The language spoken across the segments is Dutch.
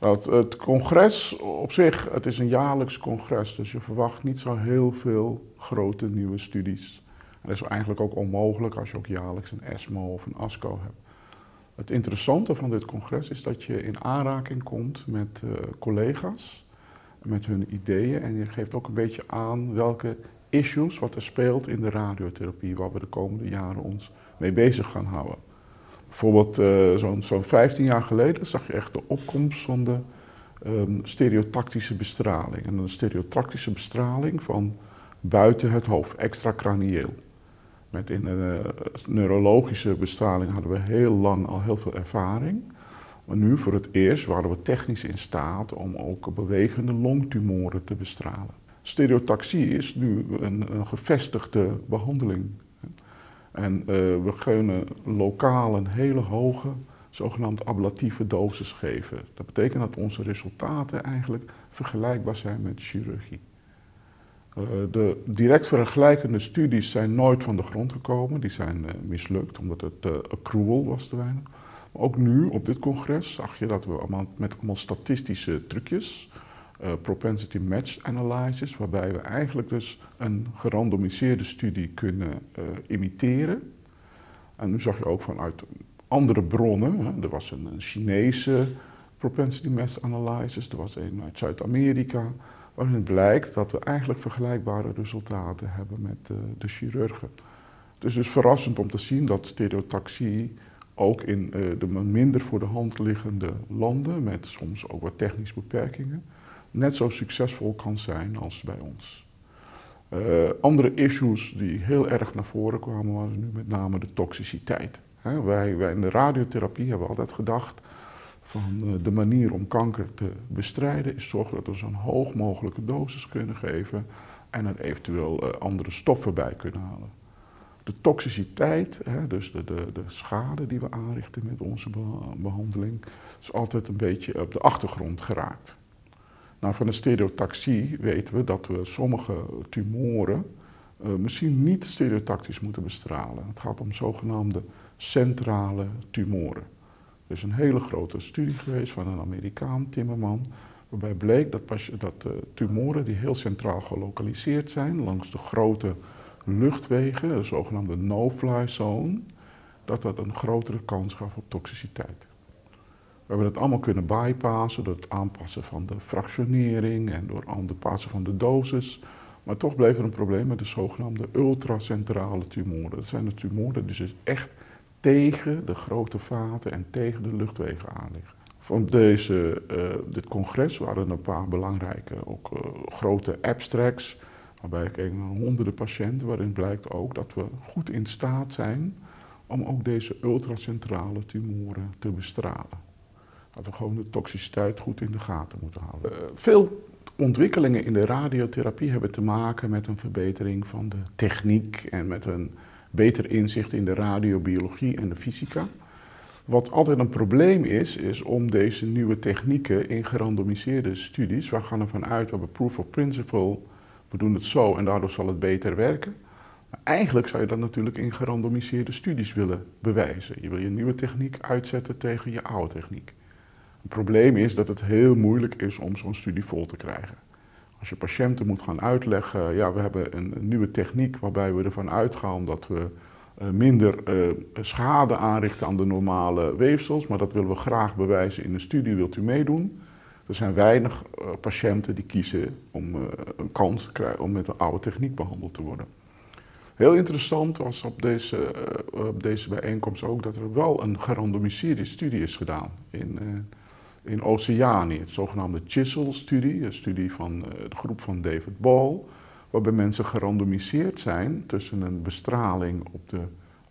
Dat het congres op zich, het is een jaarlijks congres, dus je verwacht niet zo heel veel grote nieuwe studies. Dat is eigenlijk ook onmogelijk als je ook jaarlijks een ESMO of een ASCO hebt. Het interessante van dit congres is dat je in aanraking komt met uh, collega's, met hun ideeën en je geeft ook een beetje aan welke issues, wat er speelt in de radiotherapie, waar we de komende jaren ons mee bezig gaan houden. Bijvoorbeeld uh, zo'n zo 15 jaar geleden zag je echt de opkomst van de um, stereotactische bestraling. En een stereotactische bestraling van buiten het hoofd, extracranieel. Met in de uh, neurologische bestraling hadden we heel lang al heel veel ervaring. Maar nu voor het eerst waren we technisch in staat om ook bewegende longtumoren te bestralen. Stereotaxie is nu een gevestigde behandeling en uh, we kunnen lokaal een hele hoge, zogenaamd ablatieve dosis geven. Dat betekent dat onze resultaten eigenlijk vergelijkbaar zijn met chirurgie. Uh, de direct vergelijkende studies zijn nooit van de grond gekomen. Die zijn uh, mislukt omdat het accrual was te weinig. Maar ook nu op dit congres zag je dat we allemaal, met allemaal statistische trucjes uh, propensity match analysis, waarbij we eigenlijk dus een gerandomiseerde studie kunnen uh, imiteren. En nu zag je ook vanuit andere bronnen, hè, er was een, Chinese propensity match analysis, er was een uit Zuid-Amerika, waarin blijkt dat we eigenlijk vergelijkbare resultaten hebben met uh, de chirurgen. Het is dus verrassend om te zien dat stereotaxie ook in de minder voor de hand liggende landen, met soms ook wat technische beperkingen, net zo succesvol kan zijn als bij ons. Uh, andere issues die heel erg naar voren kwamen, waren nu met name de toxiciteit. wij, wij, in de radiotherapie hebben altijd gedacht van uh, de manier om kanker te bestrijden is zorgen dat we zo'n hoog mogelijke dosis kunnen geven en er eventueel uh, andere stoffen bij kunnen halen. De toxiciteit, dus de, de, de, schade die we aanrichten met onze behandeling, is altijd een beetje op de achtergrond geraakt. Nou, van de stereotaxie weten we dat we sommige tumoren uh, misschien niet stereotactisch moeten bestralen. Het gaat om zogenaamde centrale tumoren. Er is een hele grote studie geweest van een Amerikaan, Timmerman, waarbij bleek dat, dat uh, tumoren die heel centraal gelokaliseerd zijn langs de grote luchtwegen, de zogenaamde no-fly zone, dat dat een grotere kans gaf op toxiciteit. We hebben het allemaal kunnen bypassen door het aanpassen van de fractionering en door aanpassen van de dosis. Maar toch bleef er een probleem met de zogenaamde ultracentrale tumoren. Dat zijn de tumoren die dus echt tegen de grote vaten en tegen de luchtwegen aanliggen. Van deze, uh, dit congres waren een paar belangrijke, ook uh, grote abstracts, waarbij ik keek naar honderden patiënten, waarin blijkt ook dat we goed in staat zijn om ook deze ultracentrale tumoren te bestralen. Dat we gewoon de toxiciteit goed in de gaten moeten houden. Uh, veel ontwikkelingen in de radiotherapie hebben te maken met een verbetering van de techniek en met een beter inzicht in de radiobiologie en de fysica. Wat altijd een probleem is, is om deze nieuwe technieken in gerandomiseerde studies, we gaan ervan uit, we hebben proof of principle, we doen het zo en daardoor zal het beter werken. Maar eigenlijk zou je dat natuurlijk in gerandomiseerde studies willen bewijzen. Je wil je nieuwe techniek uitzetten tegen je oude techniek. Het probleem is dat het heel moeilijk is om zo'n studie vol te krijgen. Als je patiënten moet gaan uitleggen, ja, we hebben een, nieuwe techniek waarbij we ervan uitgaan dat we uh, minder uh, schade aanrichten aan de normale weefsels, maar dat willen we graag bewijzen in een studie, wilt u meedoen? Er zijn weinig uh, patiënten die kiezen om een kans te krijgen om met een oude techniek behandeld te worden. Heel interessant was op deze, op deze bijeenkomst ook dat er wel een gerandomiseerde studie is gedaan in in Oceanië, het zogenaamde Chisel-studie, een studie van eh, de groep van David Ball, waarbij mensen gerandomiseerd zijn tussen een bestraling op de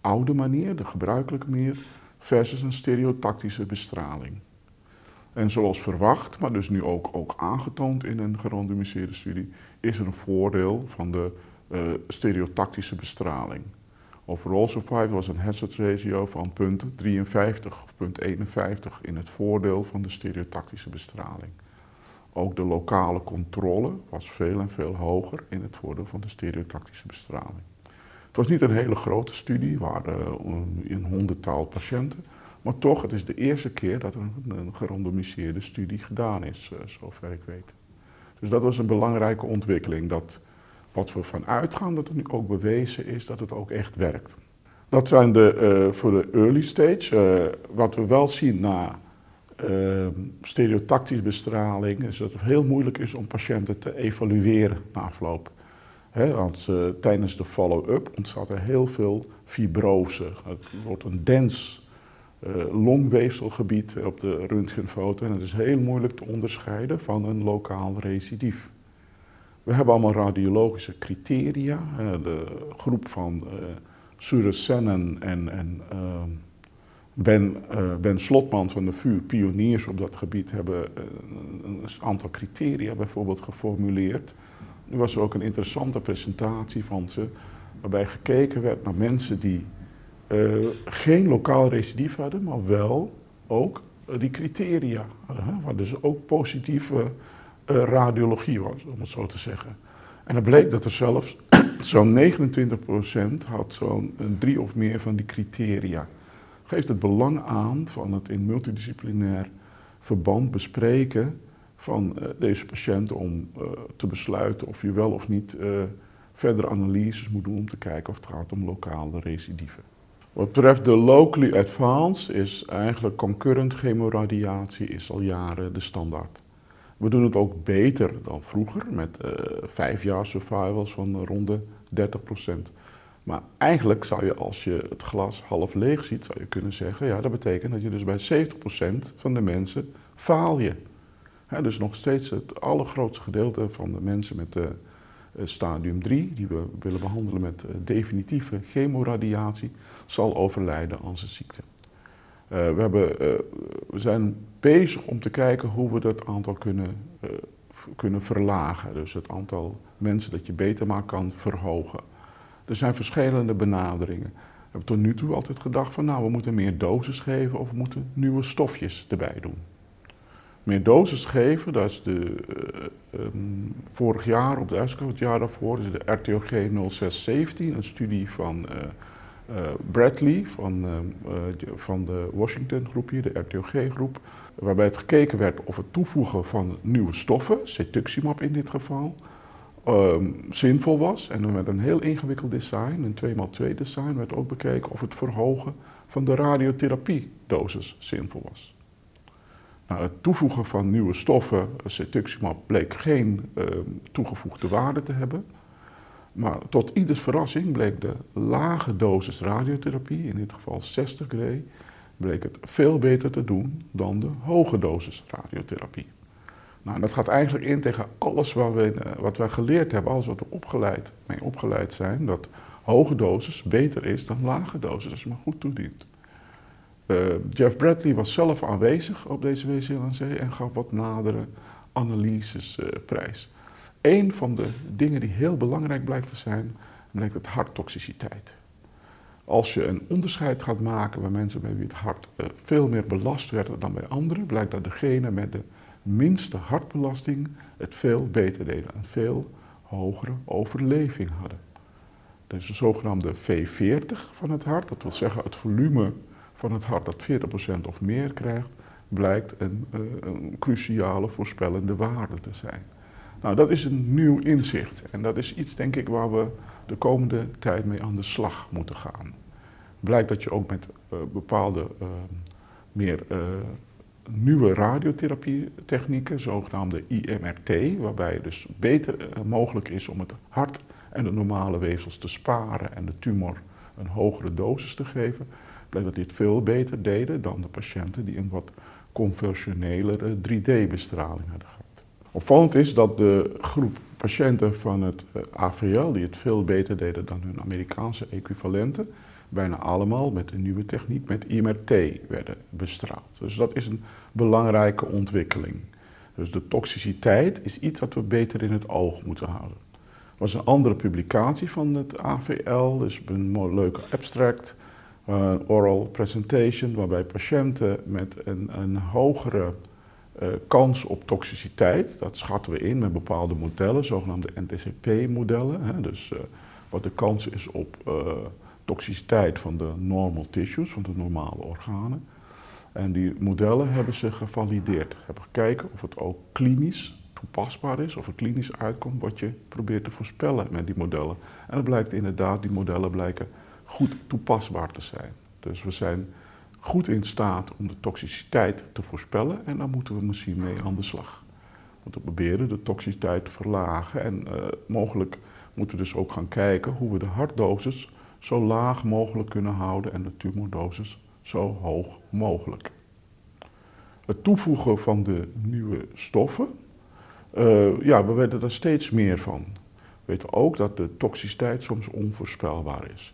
oude manier, de gebruikelijke manier, versus een stereotactische bestraling. En zoals verwacht, maar dus nu ook, ook aangetoond in een gerandomiseerde studie, is er een voordeel van de uh, stereotactische bestraling. Overall survival was een hazard ratio van punt 53 of punt 51 in het voordeel van de stereotactische bestraling. Ook de lokale controle was veel en veel hoger in het voordeel van de stereotactische bestraling. Het was niet een hele grote studie, waren een honderdtal patiënten, Maar toch, het is de eerste keer dat er een, gerandomiseerde studie gedaan is, uh, zover ik weet. Dus dat was een belangrijke ontwikkeling. Dat wat we van uitgaan, dat het nu ook bewezen is dat het ook echt werkt. Dat zijn de, uh, voor de early stage. Uh, wat we wel zien na uh, stereotactisch bestraling, is dat het heel moeilijk is om patiënten te evalueren na afloop. Want tijdens de follow-up ontstaat er heel veel fibrose. Het wordt een dens longweefselgebied op de röntgenfoto en het is heel moeilijk te onderscheiden van een lokaal recidief. We hebben allemaal radiologische criteria. de groep van Sennen en, en ehm, ben, uh, ben Slotman van de VU, pioniers op dat gebied, hebben uh, een aantal criteria bijvoorbeeld geformuleerd. Nu was er ook een interessante presentatie van ze, waarbij gekeken werd naar mensen die uh, geen lokaal recidief hadden, maar wel ook die criteria waar dus ook positieve radiologie was, om het zo te zeggen. En dan bleek dat er zelfs zo'n 29% had zo'n drie of meer van die criteria. Geeft het belang aan van het in multidisciplinair verband bespreken van uh, deze patiënten om uh, te besluiten of je wel of niet uh, verdere analyses moet doen om te kijken of het gaat om lokale recidieven. Wat betreft de locally advanced is eigenlijk concurrent chemoradiatie is al jaren de standaard. We doen het ook beter dan vroeger met uh, vijf jaar survivals van rond de 30%. Maar eigenlijk zou je als je het glas half leeg ziet, zou je kunnen zeggen, ja dat betekent dat je dus bij 70% van de mensen faal je. dus nog steeds het allergrootste gedeelte van de mensen met de uh, stadium 3, die we willen behandelen met definitieve chemoradiatie, zal overlijden aan zijn ziekte. Uh, we, hebben, uh, we zijn bezig om te kijken hoe we dat aantal kunnen, uh, kunnen verlagen. Dus het aantal mensen dat je beter maakt kan verhogen. Er zijn verschillende benaderingen. We hebben tot nu toe altijd gedacht van nou we moeten meer dosis geven of we moeten nieuwe stofjes erbij doen. Meer dosis geven, dat is de, um, vorig jaar op de USCO, het jaar daarvoor, is de RTOG 0617, een studie van Bradley van, uh, van de Washington groep hier, de RTOG-groep, waarbij het gekeken werd of het toevoegen van nieuwe stoffen, cetuximab in dit geval, um, zinvol was. En met een heel ingewikkeld design, een 2x2 design, werd ook bekeken of het verhogen van de radiotherapiedosis zinvol was. Nou, het toevoegen van nieuwe stoffen, cetuximab, bleek geen uh, toegevoegde waarde te hebben. Maar tot ieders verrassing bleek de lage dosis radiotherapie, in dit geval 60 gray, bleek het veel beter te doen dan de hoge dosis radiotherapie. Nou, dat gaat eigenlijk in tegen alles wat, we, eh, wat wij geleerd hebben, alles wat we opgeleid, mee opgeleid zijn, dat hoge dosis beter is dan lage dosis als je maar goed toedient. Uh, Jeff Bradley was zelf aanwezig op deze WCLNC en gaf wat nadere analyses uh, prijs. Een van de dingen die heel belangrijk blijkt te zijn, blijkt het harttoxiciteit. Als je een onderscheid gaat maken bij mensen bij wie het hart uh, veel meer belast werd dan bij anderen, blijkt dat degene met de minste hartbelasting het veel beter deden, een veel hogere overleving hadden. Dat is de zogenaamde V40 van het hart, dat wil zeggen het volume van het hart dat 40% of meer krijgt, blijkt uh, een cruciale voorspellende waarde te zijn. Nou, dat is een nieuw inzicht en dat is iets, denk ik, waar we de komende tijd mee aan de slag moeten gaan. Blijkt dat je ook met uh, bepaalde uh, meer uh, nieuwe radiotherapietechnieken, zogenaamde IMRT, waarbij dus beter mogelijk is om het hart en de normale weefsels te sparen en de tumor een hogere dosis te geven, blijkt dat dit veel beter deden dan de patiënten die een wat conventionelere 3D-bestraling hadden gehad. Opvallend is dat de groep patiënten van het eh, AVL, die het veel beter deden dan hun Amerikaanse equivalenten, bijna allemaal met een nieuwe techniek, met IMRT, werden bestraald. Dus dat is een belangrijke ontwikkeling. Dus de toxiciteit is iets wat we beter in het oog moeten houden. Er was een andere publicatie van het AVL, dus een leuke abstract, een oral presentation, waarbij patiënten met een, een hogere uh, kans op toxiciteit, dat schatten we in met bepaalde modellen, zogenaamde NTCP-modellen. Dus uh, wat de kans is op uh, toxiciteit van de normal tissues, van de normale organen. En die modellen hebben ze gevalideerd. Hebben gekeken of het ook klinisch toepasbaar is, of het klinisch uitkomt wat je probeert te voorspellen met die modellen. En het blijkt inderdaad, die modellen blijken goed toepasbaar te zijn. Dus we zijn goed in staat om de toxiciteit te voorspellen en daar moeten we misschien mee aan de slag. We moeten proberen de toxiciteit te verlagen en uh, mogelijk moeten we dus ook gaan kijken hoe we de hartdosis zo laag mogelijk kunnen houden en de tumordosis zo hoog mogelijk. Het toevoegen van de nieuwe stoffen, uh, ja, we weten er steeds meer van. We weten ook dat de toxiciteit soms onvoorspelbaar is.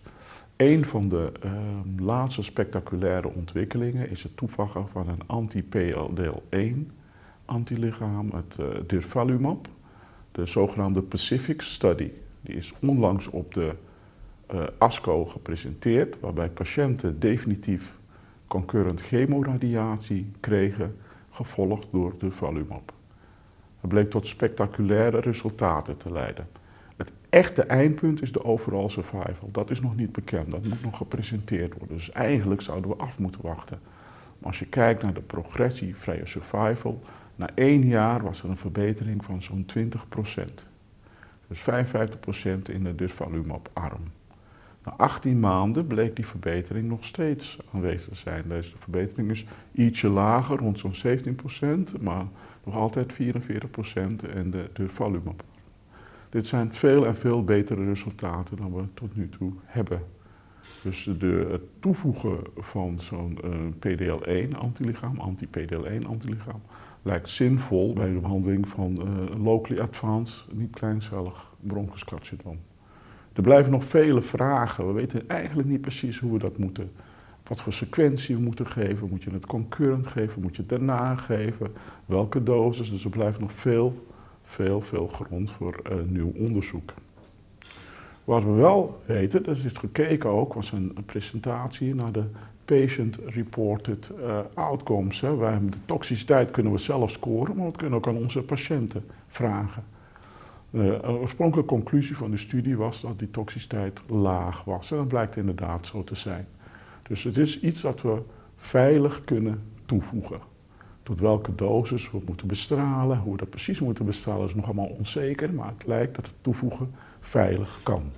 Een van de uh, laatste spectaculaire ontwikkelingen is het toevoegen van een anti-PLDL1 antilichaam, het uh, durvalumab, de zogenaamde Pacific Study. Die is onlangs op de uh, ASCO gepresenteerd, waarbij patiënten definitief concurrent chemoradiatie kregen, gevolgd door de Valumab. Het bleek tot spectaculaire resultaten te leiden. Echte eindpunt is de overall survival. Dat is nog niet bekend, dat moet nog gepresenteerd worden. Dus eigenlijk zouden we af moeten wachten. Maar als je kijkt naar de progressievrije survival, na één jaar was er een verbetering van zo'n 20% Dus 55% in de durvalumab-arm. Na 18 maanden bleek die verbetering nog steeds aanwezig te zijn. Deze verbetering is ietsje lager, rond zo'n 17%, maar nog altijd 44% in de durvalumab. Dit zijn veel en veel betere resultaten dan we tot nu toe hebben. Dus de, het toevoegen van zo'n uh, PDL1-antilichaam, anti-PDL1-antilichaam, lijkt zinvol bij de behandeling van uh, locally advanced, niet kleincellig bronchuscarcinoom. Er blijven nog vele vragen. We weten eigenlijk niet precies hoe we dat moeten. Wat voor sequentie we moeten geven. Moet je het concurrent geven? Moet je het daarna geven? Welke dosis? Dus er blijft nog veel, veel, veel grond voor uh, nieuw onderzoek. Wat we wel weten, dat is gekeken ook, was een, presentatie naar de patient-reported uh, outcomes. Hè. Wij de toxiciteit kunnen we zelf scoren, maar we kunnen ook aan onze patiënten vragen. De oorspronkelijke conclusie van de studie was dat die toxiciteit laag was. En dat blijkt inderdaad zo te zijn. Dus het is iets dat we veilig kunnen toevoegen. Tot welke dosis we moeten bestralen, hoe we dat precies moeten bestralen is nog allemaal onzeker, maar het lijkt dat het toevoegen veilig kan.